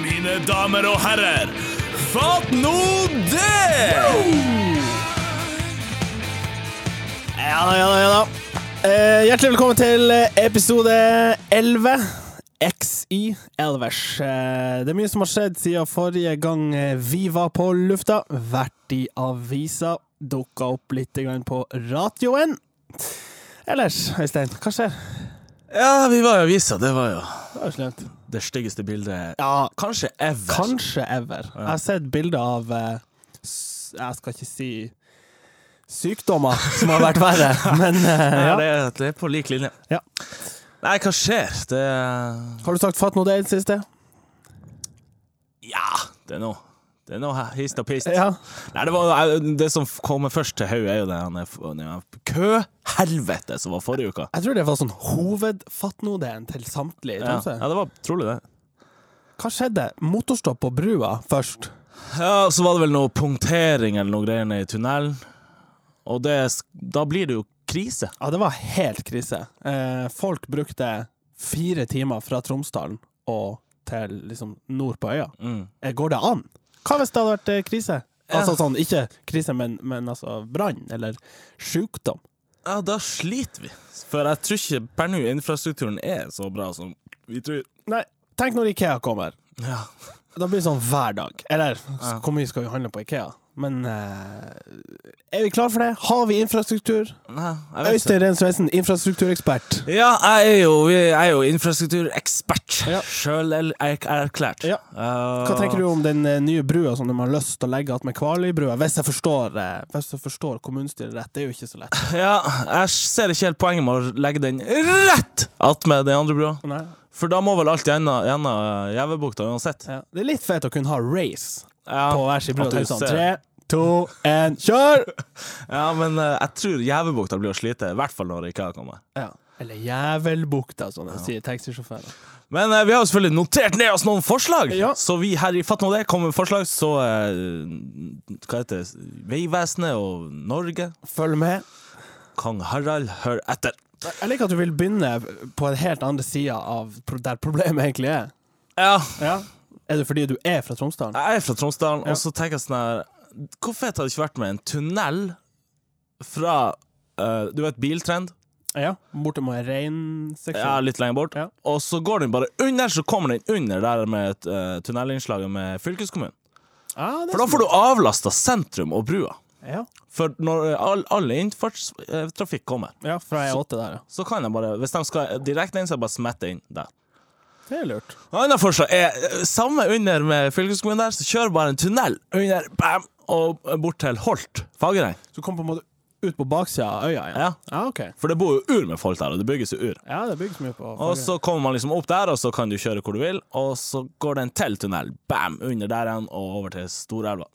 Mine damer og herrer, fatt nå det! Ja da, ja da, ja da. Eh, hjertelig velkommen til eh, episode 11. XY Elvers. Eh, det er mye som har skjedd siden forrige gang eh, vi var på lufta. Vært i avisa. Dukka opp litt på radioen. Ellers, Øystein, hva skjer? Ja, vi var i avisa. Det var jo Det var jo slemt. det styggeste bildet Ja, kanskje ever. kanskje ever. Jeg har sett bilder av eh, s- Jeg skal ikke si sykdommer som har vært verre, men eh, Ja, ja. det, er, det er på lik linje. Ja. Nei, hva skjer? Det Har du sagt fatt noe det i det siste? Ja, det er noe Det er noe hist og pist. Ja. Nei, det, var, det som kommer først til hodet, er jo det han køhelvete som var forrige uke. Jeg tror det var sånn hovedfattnodeen til samtlige i Ja, Tromsø. ja, det var trolig det. Hva skjedde? Motorstopp på brua først. Ja, Så var det vel noe punktering eller noe greier nede i tunnelen. Og det, da blir det jo krise. Ja, det var helt krise. Eh, folk brukte fire timer fra Tromsdalen og til liksom nord på øya. Mm. Eh, går det an? Hva hvis det hadde vært eh, krise? Altså sånn, ikke krise, men, men altså brann eller sjukdom. Ja, da sliter vi. For jeg tror ikke per nå infrastrukturen er så bra som vi tror. Nei, tenk når Ikea kommer. Ja. Da blir det sånn hver dag. Eller hvor mye skal vi handle på Ikea? Men eh, er vi klar for det? Har vi infrastruktur? Nei, jeg vet. Øystein Rehn Svendsen, infrastrukturekspert. Ja, jeg er jo, jeg er jo infrastrukturekspert. Ja. Sjøl erklært. Ja. Hva tenker du om den eh, nye brua som de har lyst til å legge attmed Kvaløybrua? Hvis jeg forstår, eh, hvis jeg forstår kommunestyret rett, det er jo ikke så lett. Ja, jeg ser ikke helt poenget med å legge den rett attmed den andre brua. Nei. For da må vel alt gjennom gjennom Gjevebukta uansett. Ja. Det er litt fett å kunne ha race Ja, på hver sin tenke Sånn, tre, to, én, kjør! ja men uh, jeg tror Jævelbukta blir å slite, i hvert fall når IKEA kommer. Ja. Eller Jævelbukta, som de sier taxisjåfører. Men uh, vi har jo selvfølgelig notert ned oss noen forslag, Ja. så vi her i Fatt nå det kommer med forslag, så uh, Hva heter det? Vegvesenet og Norge. Følg med. Kong Harald, hør etter. Jeg liker at du vil begynne på en helt andre side av der problemet egentlig er. Ja, Ja. Er det fordi du er fra Tromsdalen? jeg er fra Tromsdalen, og så tenker jeg sånn her Hvor fett hadde det ikke vært med en tunnel fra eh, Du vet Biltrend? Ja. Borte med reinseksjonen. Ja, litt lenger bort. Ja. Og så går den bare under, så kommer den under der med uh, tunnelinnslaget med fylkeskommunen. Ah, For da får du avlasta sentrum og brua. Ja. For når eh, all, all innfartstrafikk kommer, ja, fra E8 der, ja. så kan jeg bare Hvis de skal direkte inn, så er jeg bare smette inn der. Det er lurt. Annet forslag er eh, samme under med fylkeskommunen der, så kjør bare en tunnel under, bam, og bort til Holt, Fagereng. Så kom på en måte ut på baksida av øya igjen? Ja. Ja, OK. For det bor jo ur med folk der, og det bygges jo ur. Ja, det bygges mye på Og så kommer man liksom opp der, og så kan du kjøre hvor du vil, og så går det en til tunnel, bam, under der igjen, og over til Storelva.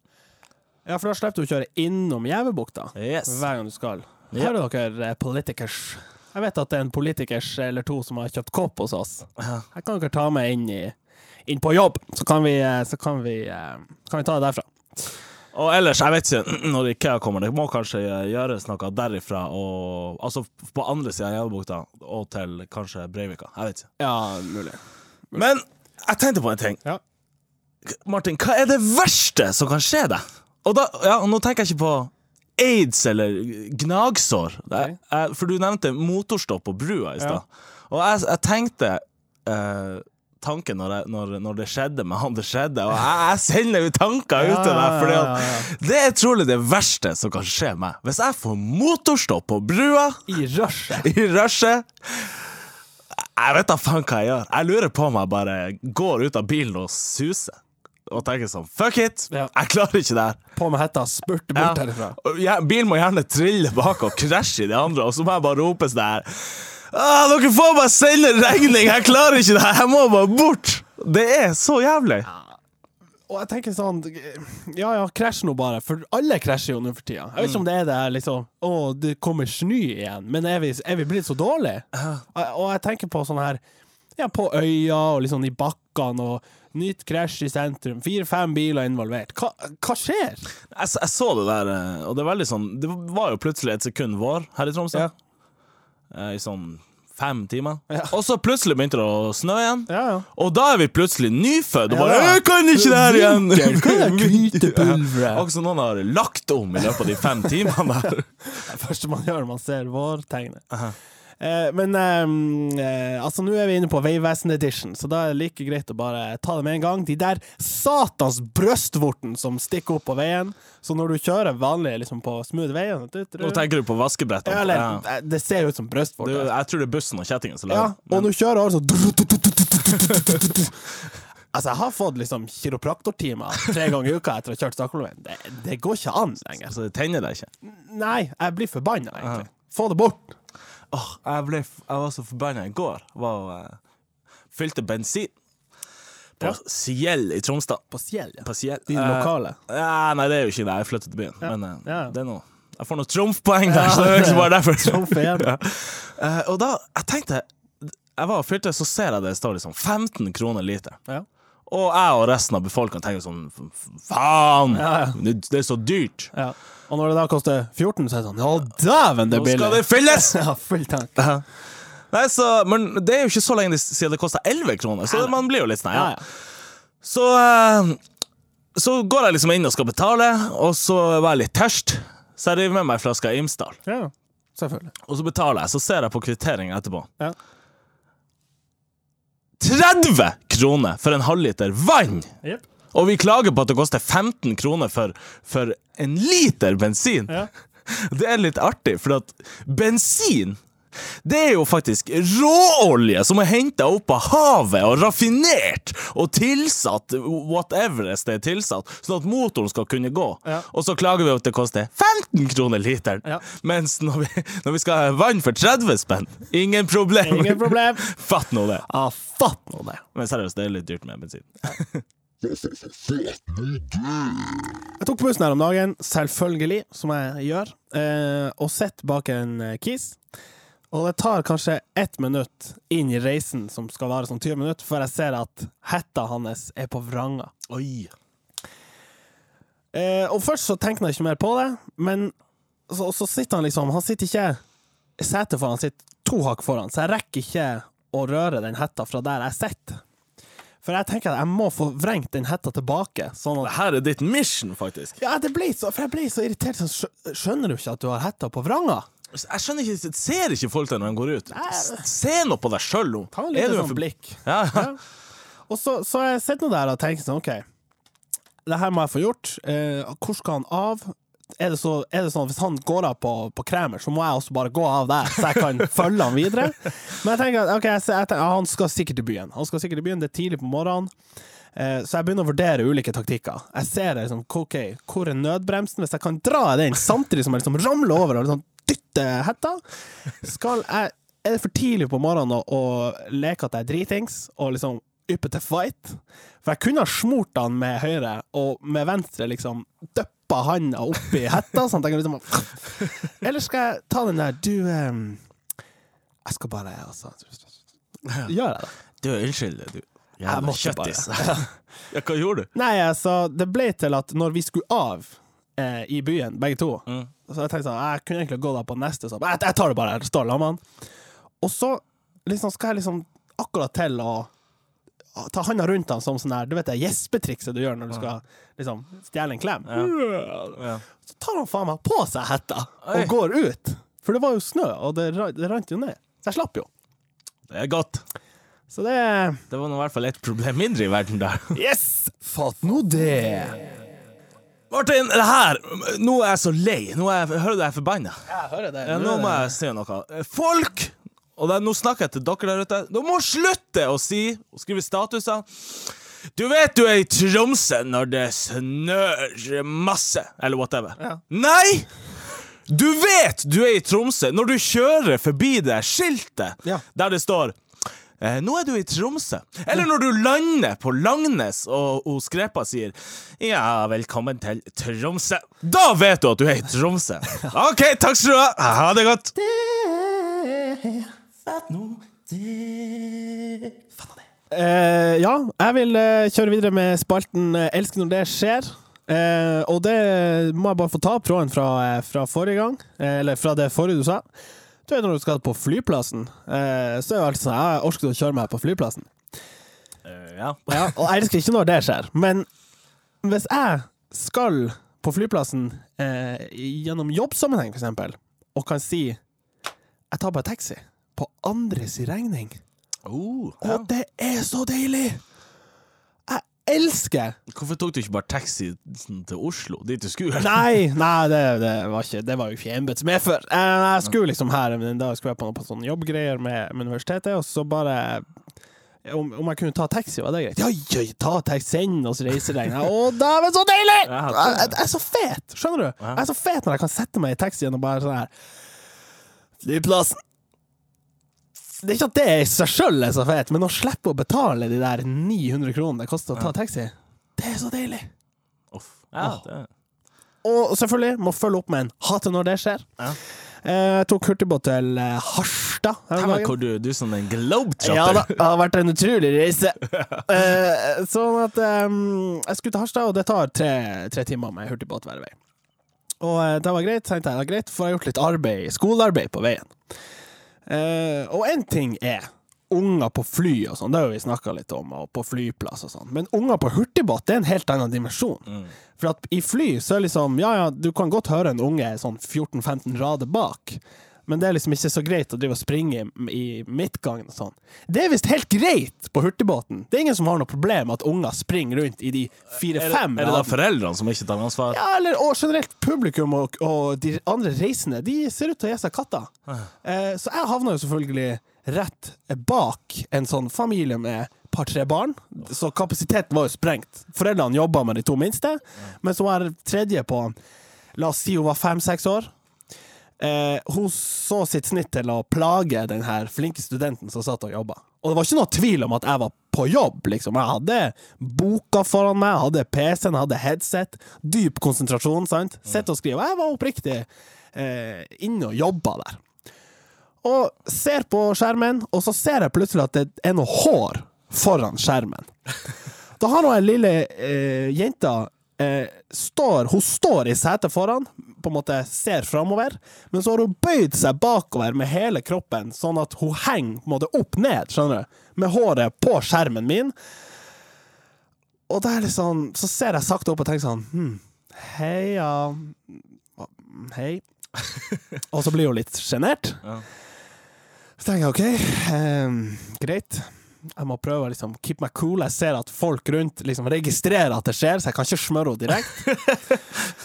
Ja, for da slipper du å kjøre innom jævebukta, Yes. hver gang du skal. Hører dere politikers? Jeg vet at det er en politikers eller to som har kjøpt kopp hos oss. Jeg kan dere ta med inn, i, inn på jobb, så kan vi, eh, så kan vi, eh, kan vi ta det derfra. Og ellers, jeg vet ikke, når IKEA kommer, det må kanskje gjøres noe derifra, og, altså på andre siden av Gjevebukta, og til kanskje Breivika. Jeg vet ikke. Ja, mulig. Men jeg tenkte på en ting. Ja. Martin, hva er det verste som kan skje deg? Og da, ja, og nå tenker jeg ikke på aids eller gnagsår, Okay. Ok. eh, for du nevnte motorstopp på brua i stad. Og jeg, jeg tenkte eh, tanken når, jeg, når, når det skjedde med han det skjedde, og jeg, jeg sender jo tanker ut til deg, for ja, ja, det er trolig det verste som kan skje meg. Hvis jeg får motorstopp på brua I rushet. i rushet Jeg vet da faen hva jeg gjør. Jeg lurer på om jeg bare går ut av bilen og suser. Og tenker sånn Fuck it! Ja. Jeg klarer ikke det her. På med hetta, spurte Ja. bort herifra. Ja, Bilen må gjerne trille bak og krasje i de andre, og så må jeg bare rope sånn her ah, Dere får bare sende regning! Jeg klarer ikke det her! Jeg må bare bort! Det er så jævlig. Og jeg tenker sånn Ja ja, krasj nå bare, for alle krasjer jo nå for tida. Jeg vet ikke om det er det her liksom Å, det kommer snø igjen, men er vi, er vi blitt så dårlige? Og- Og jeg tenker på sånn her Ja, på øya og liksom i bakkene og nytt krasj i sentrum. Fire-fem biler involvert. Hva, hva skjer? Jeg, jeg så det der, eh, og det veldig sånn Det var jo plutselig et sekund vår her i Tromsø. Ja. Eh, I sånn fem timer. Ja. Og så plutselig begynte det å snø igjen. Ja, ja. Og da er vi plutselig nyfødt og bare. 'Jeg kan ikke det her igjen!' Akkurat som noen har lagt om i løpet av de fem timene der. Det første man gjør når man ser vårtegnet. Eh, men eh, eh, altså, nå er vi inne på Vegvesen Edition, så da er det like greit å bare ta det med en gang. De der satans brøstvorten som stikker opp på veien. Så når du kjører vanlig liksom, på smooth veien... Nå tenker du på vaskebrettene. Eller, Ja. eller, Det ser jo ut som brystvort. jeg tror det er bussen og kjettingen som lager det. og nå kjører altså Altså, jeg har fått liksom kiropraktortimer tre ganger i uka etter å ha kjørt Stakkeloven. Det, det går ikke an lenger. Så det tenner deg ikke. Nei, jeg blir forbanna, egentlig. Få det bort. Åh, jeg, ble, jeg var så forbanna i går. Var, uh, fylte bensin på Ja. Ciel i Tromsdal. På Sjel, ja. På Ciel. De lokale? lokale. Ja, nei, det er jo ikke det. Jeg flyttet til byen. Men uh, Ja. det er noe Jeg får noen trumfpoeng der, så det er ikke bare derfor. Ja. Eh, og da Jeg tenkte Jeg var og fylte, så ser jeg det står liksom 15 kroner liter. Ja. Og jeg og resten av befolkningen tenker sånn "F- f- Faen! Ja, ja. Det, det er så dyrt. Ja. Og når det da koster 14, så er det sånn Ja, dæven, det er Nå skal det fylles! Ja, full tank. Nei, så, men det er jo ikke så lenge det- siden det kosta 11 kroner, så man blir jo litt sånn Ja. Så, eh, så går jeg liksom inn og skal betale, og så var jeg litt tørst, så jeg river med meg en flaske Imsdal. ja. Selvfølgelig. Og så betaler jeg, så ser jeg på kvitteringa etterpå. Ja. 30 kroner for en halvliter vann! Yep. Og vi klager på at det koster 15 kroner for, for en liter bensin. Ja. Det er litt artig, for at bensin det er jo faktisk råolje som er henta opp av havet og raffinert og tilsatt whatever det er tilsatt, sånn at motoren skal kunne gå. Ja. Og så klager vi over at det koster 15 kroner literen, Ja. mens når vi, når vi skal ha vann for 30 spenn, ingen problem. Ingen problem. Fatt nå det. Ah, fatt nå det. Men seriøst, det er litt dyrt med bensin. Jeg tok bussen her om dagen, selvfølgelig, som jeg gjør, eh, og sitter bak en eh, kis. Og det tar kanskje ett minutt inn i reisen, som skal vare sånn 20 minutter, før jeg ser at hetta hans er på vranga. Oi. Eh, og først så tenker jeg ikke mer på det, men så, så sitter han liksom Han sitter ikke setet foran, han sitter to hakk foran, så jeg rekker ikke å røre den hetta fra der jeg sitter. For jeg tenker at jeg må få vrengt den hetta tilbake. Sånn at Dette er ditt mission, faktisk. Ja, det ble så, for jeg ble så irritert. Skjønner du ikke at du har hetta på vranga? Jeg skjønner ikke, Ser ikke folk deg når de går ut? Se nå på deg sjøl nå. Ta Er liten sånn for- blikk. Ja, ja. Og så, så jeg sitter nå der og tenker sånn, OK, det her må jeg få gjort. Eh, hvor skal han av? Er det, så, er det sånn at hvis han går av på, på Kremer, så må jeg også bare gå av der, så jeg kan følge han videre? Men jeg tenker at okay, jeg, jeg tenker, han skal sikkert i byen. Han skal sikkert i byen, Det er tidlig på morgenen. Eh, så jeg begynner å vurdere ulike taktikker. Jeg ser liksom, ok, hvor er nødbremsen? Hvis jeg kan dra den samtidig som jeg liksom ramler over og liksom hetta, skal jeg er det for tidlig på morgenen å, leke at jeg er dritings og liksom yppe til fight? For jeg kunne ha smurt han med høyre, og med venstre liksom døppa handa oppi hetta, sånn at jeg kan liksom Eller skal jeg ta den der Du um, Jeg skal bare altså Gjør jeg det? Du, unnskyld, du. Jeg Jævla måtte kjøttis. ja, hva gjorde du? Nei, altså, det ble til at når vi skulle av eh, i byen, begge to Mm. Så jeg tenkte sånn, jeg kunne egentlig gå da på neste, så jeg, jeg tar det bare, jeg står sammen med. Og så liksom, skal jeg liksom akkurat til å ta handa rundt han som sånn her, du vet det gjespetrikset du gjør når du skal liksom stjele en klem. Ja. Så tar han faen meg på seg hetta og går ut. For det var jo snø, og det, det rant jo ned. Så jeg slapp jo. Det er godt. Så det Det var nå i hvert fall et problem mindre i verden der. Yes! Fatt nå det! Martin, det her Nå er jeg så lei. Nå er jeg, hører du jeg er forbanna? Jeg hører det. Ja, nå må jeg si noe. Folk! Og det, nå snakker jeg til dere der ute. Dere må slutte å si og skrive statuser. Du vet du er i Tromsø når det snør masse, eller whatever. Ja. Nei! Du vet du er i Tromsø når du kjører forbi det skiltet Ja. der det står eh, 'Nå er du i Tromsø'. Eller når du lander på Langnes og, Skrepa sier 'Ja, velkommen til Tromsø'. Da vet du at du er i Tromsø. OK, takk skal du ha. Ha det godt. Det er det. Det. Eh, ja, jeg vil eh, kjøre videre med spalten eh, 'Elsker når det skjer'. Eh, og det må jeg bare få ta opp tråden fra, eh, fra forrige gang, eller fra det forrige du sa. Du vet når du skal på flyplassen, eh, så er det alltid sånn Jeg orker å kjøre meg på flyplassen. Uh, ja. Ja, og jeg elsker ikke når det skjer. Men hvis jeg skal på flyplassen eh, gjennom jobbsammenheng, for eksempel, og kan si jeg tar bare taxi på andres regning Oh, ja. Og det er så deilig! Elsker Hvorfor tok du ikke bare taxi sånn, til Oslo, dit du skulle? Nei, nei det, det var ikke Det var jo ikke embets medfør. Eh, Jeg skulle liksom her, men da skulle jeg på på sånne jobbgreier med, med universitetet, og så bare om, om jeg kunne ta taxi, var det greit? Ja, ja, ta taxi, send oss reiseregninga. Å, dæven, så deilig! Jeg, jeg, jeg er så fet, skjønner du? Jeg er så fet når jeg kan sette meg i taxien og bare sånn her Flyplassen. Det er ikke at det i seg sjøl er så fett, men å slippe å betale de der 900 kronene det koster å ta taxi, det er så deilig. Uff. Ja, det. Og selvfølgelig må følge opp med en hate når det skjer. Ja. Eh, Jeg tok hurtigbåt til eh, Harstad. her hvor du, du som en globetrotter. Ja da, det har vært en utrolig reise. Eh, sånn at eh, jeg skulle til Harstad, og det tar tre, tre timer med hurtigbåt hver vei. Og eh, det var greit, tenkte jeg. Det var greit, for jeg har gjort litt arbeid, skolearbeid på veien. Eh, og én ting er unger på fly og sånn, det har vi snakka litt om, og på flyplass og sånn. Men unger på hurtigbåt, det er en helt annen dimensjon. Mm. For at i fly så er liksom Ja, ja, du kan godt høre en unge sånn 14-15 rader bak, men det er liksom ikke så greit å drive og springe i, i midtgangen og sånn. Det er visst helt greit på hurtigbåten. Det er ingen som har noe problem med at unger springer rundt i de Er fire-fem er det da foreldrene som ikke tar ansvar? Ja, eller og generelt publikum og, og de andre reisende, de ser ut til å gi seg katta. Eh, så jeg havna jo selvfølgelig rett bak en sånn familie med par-tre barn, så kapasiteten var jo sprengt. Foreldrene jobba med de to minste, men så var tredje på La oss si hun var fem-seks år. Eh, hun så sitt snitt til å plage den her flinke studenten som satt og jobba. Og det var ikke noe tvil om at jeg var på jobb, liksom. Jeg hadde boka foran meg, jeg hadde PC-en, hadde headset. Dyp konsentrasjon, sant. Sitte og skrive. Jeg var oppriktig eh, inne og jobba der. Og ser på skjermen, og så ser jeg plutselig at det er noe hår foran skjermen. Da har hun ei lille eh, jente eh, står, Hun står i setet foran, på en måte ser framover, men så har hun bøyd seg bakover med hele kroppen, sånn at hun henger på en måte opp ned, skjønner du, med håret på skjermen min. Og det er litt sånn Så ser jeg sakte opp og tenker sånn hm, Hei, ja Hei. og så blir hun litt sjenert. Ja. Så tenker jeg OK, ehm, greit. Jeg må prøve å liksom keep meg cool. Jeg ser at folk rundt liksom registrerer at det skjer, så jeg kan ikke smøre henne direkte.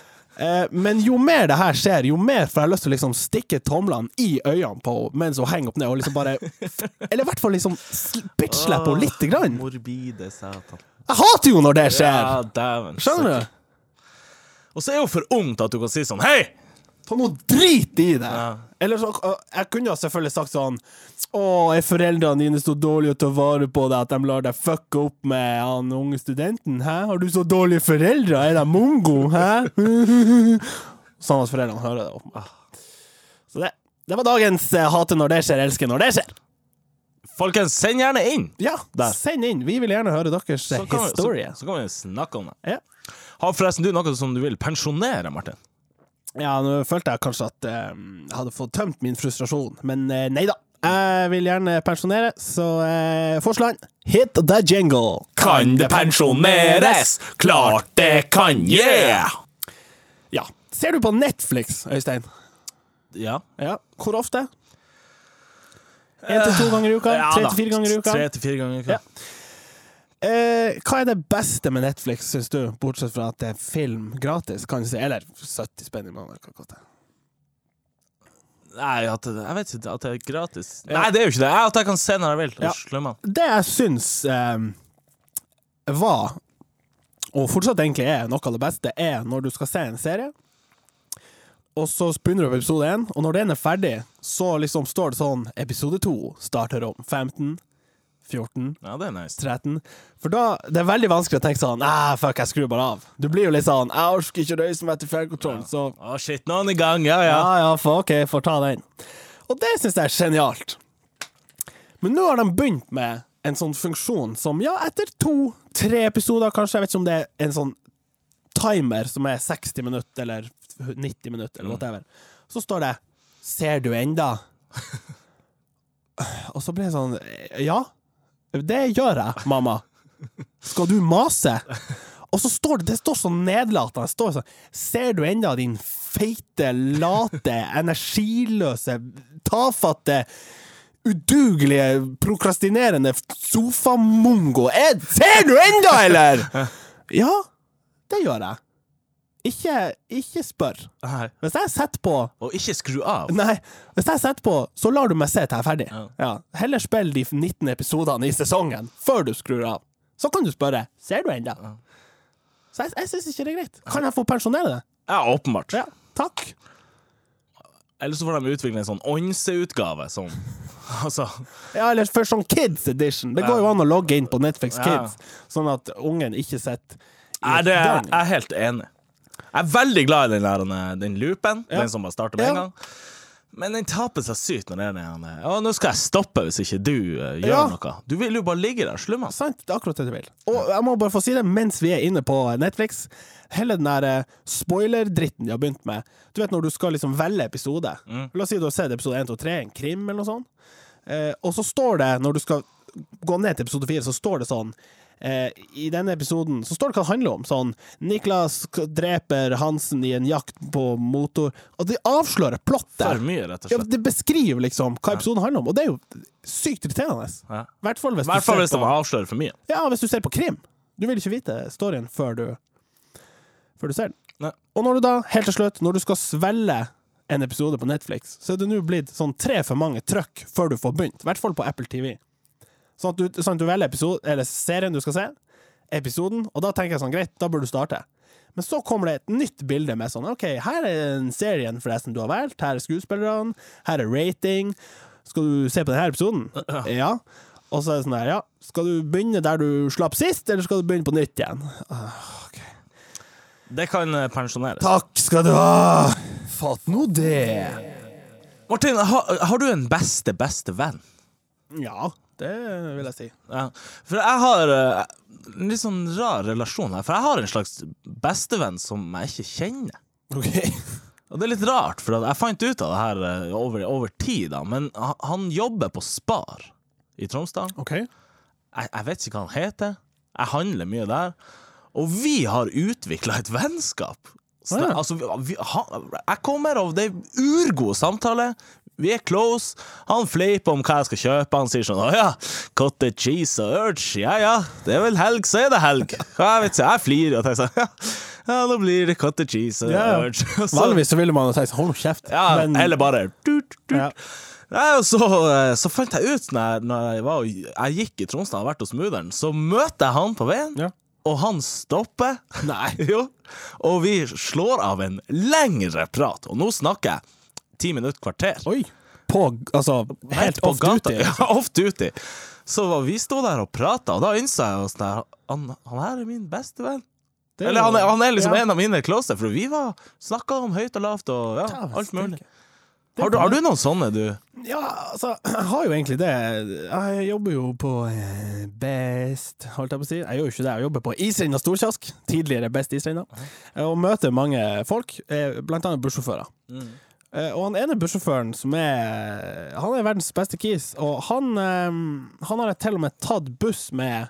Eh, men jo mer det her skjer, jo mer får jeg lyst til å liksom stikke tomlene i øynene på henne mens hun henger opp ned, og liksom bare Eller i hvert fall liksom sl- bitch-slappe henne lite grann. Morbide satan. Jeg hater jo når det skjer! Ja, dæven. Skjønner du? Og så er hun for ung til at du kan si sånn Hei! Ta noe drit i det! Ja. Eller så, jeg kunne selvfølgelig sagt sånn Å, er foreldrene dine så dårlige til å ta vare på deg at de lar deg fucke opp med han unge studenten? Hæ? Har du så dårlige foreldre? Er de mongo? Hæ? sånn at foreldrene hører det. Opp. Så det, det var dagens eh, hate når det skjer, elsker når det skjer. Folkens, send gjerne inn! Ja, Der. send inn. Vi vil gjerne høre deres Så vi- historie. så, så kan vi snakke om det. Ja. Har forresten du noe som du vil pensjonere, Martin? Ja, nå følte jeg kanskje at eh, jeg hadde fått tømt min frustrasjon, men eh, nei da. Jeg vil gjerne pensjonere, så eh, forslag Hit the jingle. Kan det pensjoneres? Klart det kan, yeah! Ja. Ser du på Netflix, Øystein? Ja. Ja. Hvor ofte? Én til to ganger i uka? Ja Tre til fire ganger i uka? Tre til fire ganger i uka. Ja. Eh, hva er det beste med Netflix, syns du? Bortsett fra at det er film gratis, kan du si. Eller 70 spenn i måneden. Nei, at jeg vet ikke at det er gratis. Nei, det er jo ikke det. At jeg kan se når jeg vil. Ja. Det jeg syns eh, var, og fortsatt egentlig er, noe av det beste, er når du skal se en serie, og så begynner du på episode én, og når den er ferdig, så liksom står det sånn Episode to starter om 15, 14, Ja, det er nice. 13. For da det er veldig vanskelig å tenke sånn ah, fuck, jeg skrur bare av. Du blir jo litt sånn Jeg orker ikke å reise meg til fjernkontrollen, så Å, shit, nå er den i gang. Ja, ja. ja, ja, for, ok, får ta den. Og det syns jeg er genialt. Men nå har de begynt med en sånn funksjon som, ja, etter to-tre episoder, kanskje, jeg vet ikke om det er en sånn timer som er 60 minutter eller 90 minutter, eller whatever, så står det 'Ser du enda?' Og så blir jeg sånn Ja, det gjør jeg, mamma. Skal du mase? Og så står det, det står sånn nedlatende. Det står sånn Ser du ennå, din feite, late, energiløse, tafatte, udugelige, prokrastinerende sofamongo? Er- Ser du ennå, eller?! Ja, det gjør jeg. Ikke, ikke spør. Nei. Hvis jeg setter på Og ikke skru av. Nei, hvis jeg setter på, så lar du meg se til jeg er ferdig. Ja. Ja. Heller spill de 19 episodene i sesongen før du skrur av. Så kan du spørre Ser du ennå. Så jeg, jeg syns ikke det er greit. Kan jeg få pensjonere det? Ja, åpenbart. Ja, takk. Eller så får de utvikle en sånn Onse-utgave. Sånn. Altså Ja, eller for sånn Kids Edition. Det går jo an å logge inn på Netflix Ja. Kids, sånn at ungen ikke sitter i Nei, det er, jeg er helt enig. Jeg er veldig glad i den, der, den loopen, Ja. den som bare starter med en gang. Men den taper seg sykt når det er den Å, nå skal jeg stoppe hvis ikke du uh, gjør Ja. noe. Du vil jo bare ligge der, slumma. Sant, det er akkurat det du vil. Og jeg må bare få si det mens vi er inne på Netflix. Hele den der eh, spoiler-dritten de har begynt med. Du vet når du skal liksom velge episode. La oss si du har sett episode 1, 2, 3, en krim eller noe sånt. Eh, og så står det, når du skal gå ned til episode 4, så står det sånn eh, I denne episoden så står det hva det handler om. Sånn Niklas dreper Hansen i en jakt på motor. Og de avslører plottet. For mye, rett og Ja, det beskriver liksom hva episoden handler om, og det er jo sykt irriterende. Ja. Hvert fall hvis, I hvert fall hvis på, avslører for mye. ja, hvis du ser på krim. Du vil ikke vite storyen før du Før du ser den. Nei. Og når du da, helt til slutt, når du skal svelge en episode på Netflix, så er det nå blitt sånn tre for mange trøkk før du får begynt. I hvert fall på Apple TV. Sånn at du, sånn at du velger episode, eller serien du skal se, episoden, og da tenker jeg sånn, greit, da bør du starte. Men så kommer det et nytt bilde med sånn OK, her er den serien forresten du har valgt, her er skuespillerne, her er rating. Skal du se på denne episoden? Ja. Og så er det sånn her, ja. Skal du begynne der du slapp sist, eller skal du begynne på nytt igjen? Det kan eh, pensjoneres. Takk skal du ha! Fatt nå det. Martin, har, har du en beste, beste venn? Ja, det vil jeg si. Ja. For jeg har eh, en litt sånn rar relasjon her. For jeg har en slags bestevenn som jeg ikke kjenner. OK. Og det er litt rart, for jeg fant ut av det her eh, over, over tid, da. Men han jobber på Spar i Tromsdalen. Okay. Jeg, jeg vet ikke hva han heter. Jeg handler mye der. Og vi har utvikla et vennskap. Så Ah, ja. altså, vi, han, jeg kommer, og det er urgod samtale. Vi er close. Han fleiper om hva jeg skal kjøpe. Han sier sånn 'Å ja, cottage cheese og urge. Ja ja, det er vel helg, så er det helg.' Jeg vet ikke, jeg flirer og tenker sånn 'Ja, ja nå blir det cottage cheese og ja. urge'. Så- Vanligvis så ville man jo si sånn, hold kjeft. ja, Men- eller bare tut, tut. Ja. Nei, og så, eh, så fant jeg ut når jeg, når jeg, var, jeg gikk i Tromsdal og vært hos mudder'n, så møter jeg han på veien, Ja. og han stopper. Nei. jo. Og vi slår av en lengre prat, og nå snakker jeg ti minutter, kvarter. Oi. På, altså, helt på gata. duty. Ja, off duty. Så vi sto der og prata, og da innså jeg der, han, han her er min beste venn. Det er Eller han er, han er liksom Ja. en av mine closer, for vi var snakka om høyt og lavt og ja, alt mulig. Har du, har du noen sånne, du? Ja, altså, jeg har jo egentlig det. Jeg jobber jo på eh, Best, holdt jeg på å si. Jeg gjør jo ikke det, jeg jobber på Isrinda storkiosk. Tidligere Best Isrinda. Og møter mange folk, eh, blant annet bussjåfører. Eh, Og han ene bussjåføren som er Han er verdens beste kis, og han, eh, han har til og med tatt buss med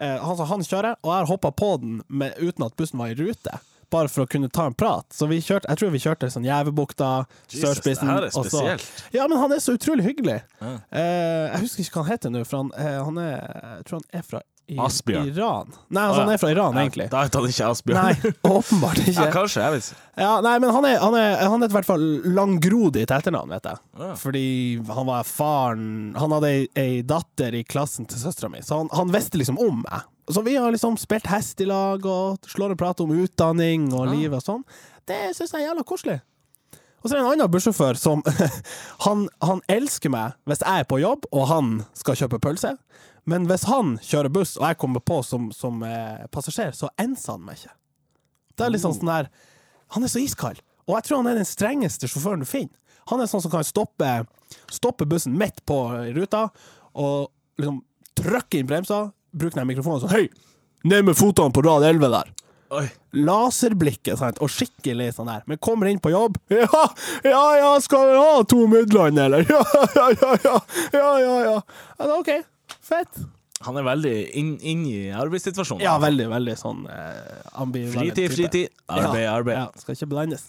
han, Altså, han kjører, og jeg har hoppa på den med, uten at bussen var i rute. Bare for å kunne ta en prat. Så vi kjørte, jeg tror vi kjørte sånn Gjevebukta, Jesus, Sørspissen og så-. Ja, men han er så utrolig hyggelig. Ja. Eh, jeg husker ikke hva han heter nå, for han, eh, han er Jeg tror han er fra i, Asbjørn. Iran. Nei, altså, han er fra Iran, egentlig. Da heter han ikke Asbjørn. Nei, åpenbart ja, ikke. kanskje. Jeg vet. Ja, nei, men han er, han er, han er i hvert fall langgrodig til etternavn, vet jeg. Ja. Fordi han var faren Han hadde ei, ei datter i klassen til søstera mi, så han, han visste liksom om meg. Så vi har liksom spilt hest i lag og slår en prat om utdanning og Ja. livet og sånn. Det syns jeg er jævla koselig. Og så er det en annen bussjåfør som han, han elsker meg hvis jeg er på jobb og han skal kjøpe pølse. Men hvis han kjører buss og jeg kommer på som, som eh, passasjer, så enser han meg ikke. Det er liksom sånn der Han er så iskald. Og jeg tror han er den strengeste sjåføren du finner. Han er sånn som kan stoppe, stoppe bussen midt på ruta og liksom trykke inn bremser, bruke den mikrofonen sånn Hei! Ned med fotene på rad 11 der! Oi. Laserblikket, sant, og skikkelig sånn der. Men kommer inn på jobb Ja, ja, ja, skal vi ha to Midland, eller? Ja, ja, ja, ja, ja, ja, ja. ja OK, fett. Han er veldig inn, inn i arbeidssituasjonen. Ja, veldig, veldig sånn eh, Fritid, fritid. Arbeid, ja, arbeid. Ja, skal ikke blandes.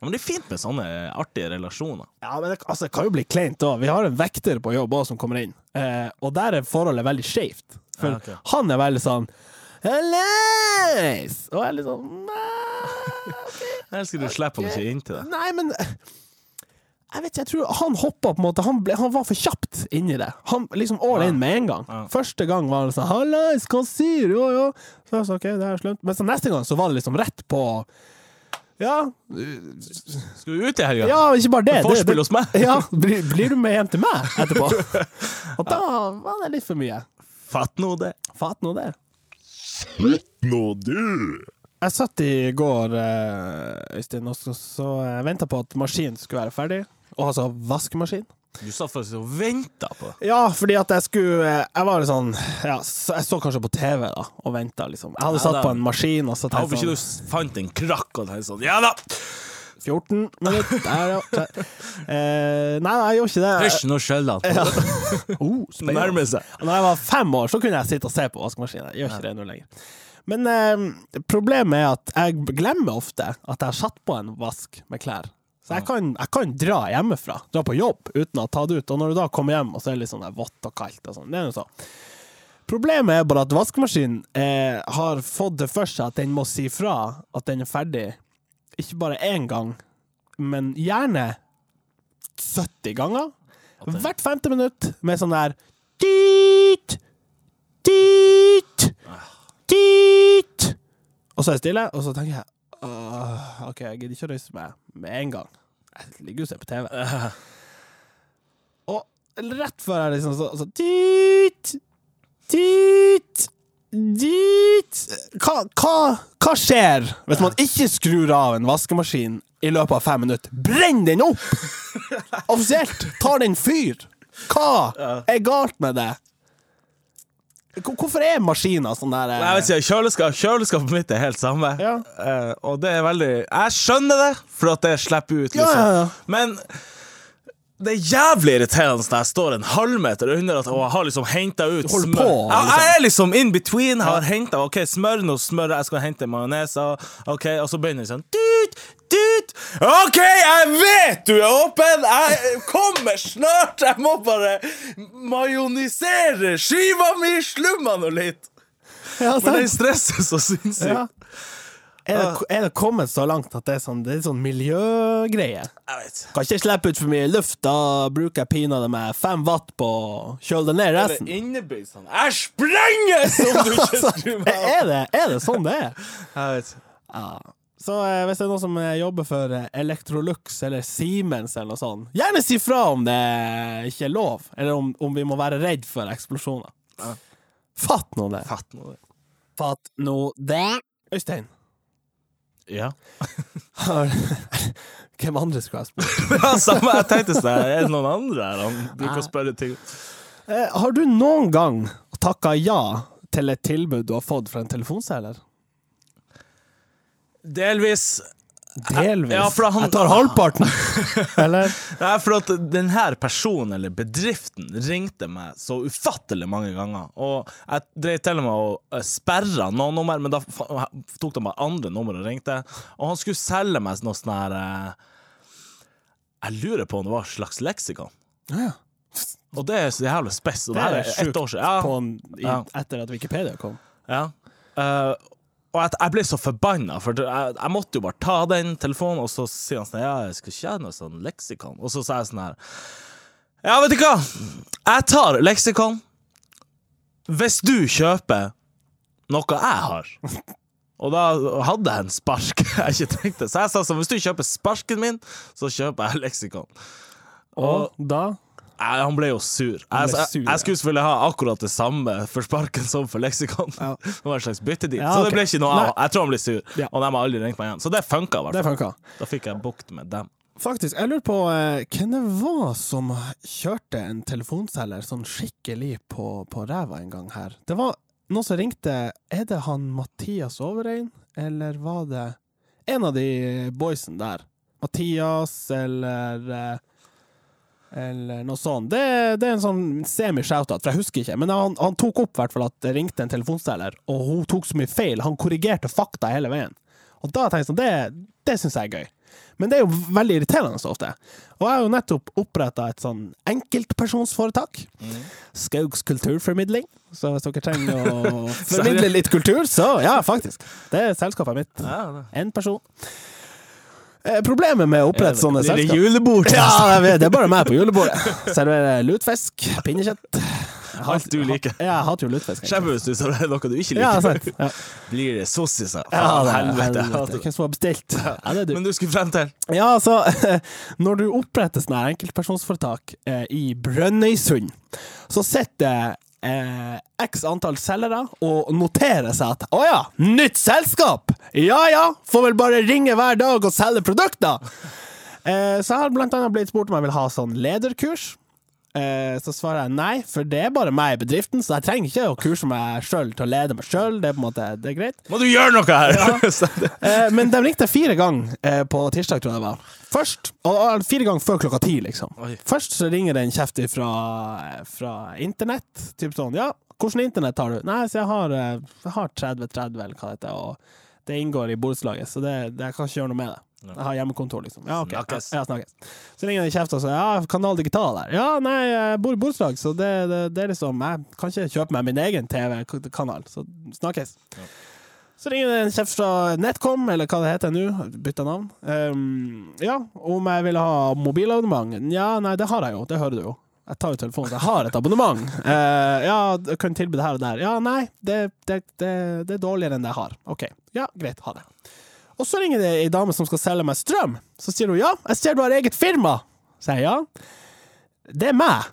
Men det er fint med sånne artige relasjoner. Ja, men det, altså, det kan jo bli kleint òg. Vi har en vekter på jobb også som kommer inn, eh, og der er forholdet veldig skjevt. For Ja, okay. han er veldig sånn Hallais! Og jeg er litt sånn okay. Jeg elsker du slipper han ikke inn til det. Nei, men Jeg vet ikke, jeg tror han hoppa på en måte Han, ble, han var for kjapt inni det. Han liksom all in med en gang. Ja. Første gang var det sånn 'Hallais, hva sier du?' Jo, jo. Så jeg sa OK, det er slemt. Men så neste gang så var det liksom rett på Ja, Skal du ut i helga? ja ikke bare det. Forspill hos meg? ja, blir, blir du med hjem til meg etterpå? Og da var det litt for mye. Fatt nå det. Fatt nå det. Fatt Nå du. Jeg satt i går, eh, Øystein, og så, så venta på at maskinen skulle være ferdig. Og altså vaskemaskin. Du satt faktisk og venta på. Ja, fordi at jeg skulle Jeg var litt sånn ja, Jeg så kanskje på TV da og venta, liksom. Jeg hadde Ja, satt da- på en maskin, og så Jeg håper ikke sånn du fant en krakk og tenkte sånn Ja da! 14 minutter Der, ja. Der. Eh, nei, jeg gjorde ikke det. Hysj, nå skjeller han. Oh. Nærmer seg. Når jeg var fem år, så kunne jeg sitte og se på vaskemaskinen. Jeg gjør ikke det nå lenger. Men eh, problemet er at jeg glemmer ofte at jeg har satt på en vask med klær. Så jeg kan, jeg kan dra hjemmefra, dra på jobb uten å ha tatt ut. Og når du da kommer hjem, og så er det litt sånn vått og kaldt og sånn. Det er jo så. Problemet er bare at vaskemaskinen eh, har fått det for seg at den må si fra at den er ferdig. Ikke bare én gang, men gjerne 70 ganger. Hvert femte minutt med sånn der Dit! Dit! Dit! Og så er det stille, og så tenker jeg «Åh, OK, jeg gidder ikke å røyse meg med en gang. Jeg ligger jo og ser på TV. Og rett før jeg liksom så, så Dit! Dit! Dit! Hva, hva, hva skjer hvis man ikke skrur av en vaskemaskin i løpet av fem minutter? Brenn den opp! Offisielt! Tar den fyr? Hva er galt med det? Hvor- Hvorfor er maskiner sånn der eh, Jeg vet ikke, kjøleskap, Kjøleskapet mitt er helt samme. Ja. Eh, og det er veldig Jeg skjønner det, for at det slipper ut, liksom. ja, ja. Men det er jævlig irriterende når jeg står en halvmeter under at, og jeg har liksom henta ut Hold smør. på, liksom. jeg er liksom in between. Jeg Har henta OK, smør, nå smør jeg skal hente majones. OK, og så begynner det sånn Dut, dut. OK, jeg vet du er åpen! Jeg kommer snart! Jeg må bare majonisere skiva mi! Slumma nå litt! ja, Men den stresser så sinnssykt. ja. Er, det, er det kommet så langt at det er sånn, det er sånn miljøgreie? Jeg vet. Kan ikke slippe ut for mye luft, da bruker jeg pinadø med fem watt på å kjøle det ned Det resten. er innebygd sånn Jeg sprenges om du ikke skrur meg av! Er det, er det sånn det er? Jeg vet. Ja. Så eh, hvis det er noen som eh, jobber for eh, Electrolux eller Siemens eller noe sånt, gjerne si fra om det ikke er lov, eller om, om vi må være redd for eksplosjoner. Ja. Fatt nå det. Fatt nå det. Fatt nå det. Øystein, Ja. hvem andre skulle jeg spurt? ja samme, jeg tenkte sånn Er det noen andre her han bruker å spørre ting? Eh, har du noen gang takka ja til et tilbud du har fått fra en telefonselger? Delvis. Delvis. Ja, for han- jeg tar halvparten. eller? Nei, for at denne personen eller bedriften ringte meg så ufattelig mange ganger. Og jeg drev til og med og eh, sperra noen nummer, men da tok de bare andre nummer og ringte. Og han skulle selge meg noe sånn her eh, Jeg lurer på om det var et slags leksikon. Ja. ja. Og det er så jævlig spess. Og Det det er er ett sjukt år siden. Ja. en, i, Ja. etter at Wikipedia kom. Ja. Eh, og jeg, jeg ble så forbanna, for jeg, jeg måtte jo bare ta den telefonen, og så sier han sånn Ja, jeg skal ikke ha noe sånn leksikon. Og så sa jeg sånn her Ja, vet du hva? Jeg tar leksikon hvis du kjøper noe jeg har. Og da hadde jeg en spark jeg ikke trengte. Så jeg sa sånn Hvis du kjøper sparken min, så kjøper jeg leksikon. Og da Nei, han ble jo sur. Jeg, ble jeg, sur, jeg, jeg skulle selvfølgelig ha akkurat det samme for sparken som for leksikon. Ja. Det var en slags byttedeal. Ja, Så det ble ikke noe av. Jeg tror han ble sur, Ja. og de har aldri ringt meg igjen. Så det funka, i hvert Det fall. funka. Da fikk jeg bukt med dem. Faktisk, jeg lurer på eh, hvem det var som kjørte en telefonselger sånn skikkelig på, på ræva en gang her. Det var noen som ringte Er det han Mathias Overein? eller var det en av de boysen der? Mathias, eller eh, eller noe sånt. Det, det er en sånn semi-shoutout, for jeg husker ikke. Men han, han tok opp hvert fall at det ringte en telefonsteller, og hun tok så mye feil. Han korrigerte fakta hele veien. Og da tenkte jeg sånn, det, det syns jeg er gøy. Men det er jo veldig irriterende så ofte. Og jeg har jo nettopp oppretta et sånn enkeltpersonsforetak. Skaugs kulturformidling. Så hvis dere trenger å formidle litt kultur, så ja, faktisk. Det er selskapet mitt. Ja. Én person. Eh, Problemet med å opprette sånne selskap det er julebord? ja, det er bare meg på julebordet. Serverer lutfisk, pinnekjøtt. Alt du liker. Ja, jeg hater jo lutfisk. egentlig. Skjebne hvis du serverer noe du ikke Ja, liker. sant. Ja, Blir det sossiser? ja det helvete. helvete. Hvem som har bestilt? Ja, er du. Men du skulle frem til Ja, altså, når du oppretter sånne enkeltpersonsforetak eh, i Brønnøysund, så sitter eh, x antall selgere og noterer seg at å ja, nytt selskap! Ja ja, får vel bare ringe hver dag og selge produkter! Eh, så jeg har blant annet blitt spurt om jeg vil ha sånn lederkurs. Eh, så svarer jeg nei, for det er bare meg i bedriften, så jeg trenger ikke å kurse meg sjøl til å lede meg sjøl. Det er på det er greit. Må du gjøre noe her?! Ja. Eh, men de ringte fire ganger eh, på tirsdag, tror jeg det var. Først, og, fire ganger før klokka ti, liksom. Først så ringer det en kjeft fra, fra internett. Typ sånn, ja, hvordan internett har du? Nei, så jeg har, jeg har 3030, eller hva det heter, og det inngår i borettslaget, så det, det, jeg kan ikke gjøre noe med det. Jeg har hjemmekontor, liksom. Ja, ok. Snakkes. Ja, ja, snakkes. Så ringer det en kjeft og sier ja, Kanal Digital der. Ja, nei, jeg bor i borettslag, så det, det, det er liksom Jeg kan ikke kjøpe meg min egen TV-kanal, så snakkes. Så ringer det en kjeft fra NetCom, eller hva det heter nå. Bytta navn. Um, ja, om jeg vil ha mobilabonnement? Ja, nei, det har jeg jo. Det hører du jo. Jeg tar jo telefonen, jeg har et abonnement. Uh, ja, jeg kan tilby det her og der. Ja, nei, det, det, det, det er dårligere enn det jeg har. OK. Ja, greit. Ha det. Og så ringer det ei dame som skal selge meg strøm. Så sier hun ja, jeg ser du har eget firma. Så sier jeg ja. Det er meg.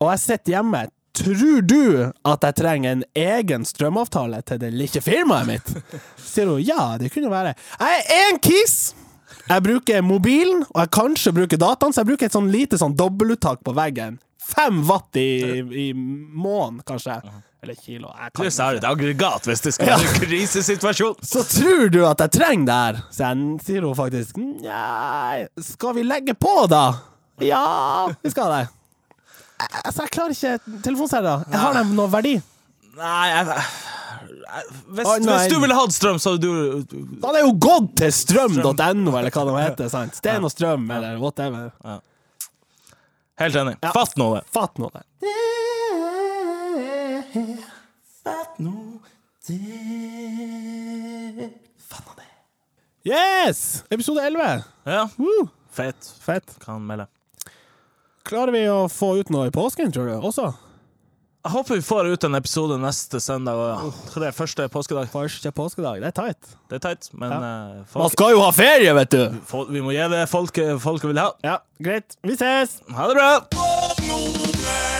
Og jeg sitter hjemme. Tror du at jeg trenger en egen strømavtale til det lille firmaet mitt? Sier hun ja, det kunne være. Jeg er én kis! Jeg bruker mobilen, og jeg kanskje bruker dataen, så jeg bruker et sånn lite sånn dobbeltuttak på veggen. Fem watt i, i måneden, kanskje. Eller kilo. Du sa Pluss det er aggregat hvis det skal være en krisesituasjon. så tror du at jeg trenger det her? Så jeg, sier hun faktisk Nei, skal vi legge på, da? Ja, vi skal det. Altså, jeg klarer ikke telefonselgere. Har dem noe verdi. Nei, jeg, hvis, Å, hvis du ville hatt strøm, så hadde du Da hadde jeg jo gått til strøm.no, eller hva det heter. sant? Sten og strøm, eller whatever. Helt enig. Ja. Fatt nå det. Fatt nå det. Fatt nå det. Yes! Episode 11. Ja. Woo! Fett. Fett. Kan melde. Klarer vi å få ut noe i påsken, tror du? Også? Jeg håper vi får ut en episode neste søndag. Og ja. Tror det er første påskedag. Første påskedag. Det er tight. Det er teit, men eh, Man folk, skal jo ha ferie, vet du! folk, vi må gi det folket folk vil ha. Ja, greit. Vi ses! Ha det bra!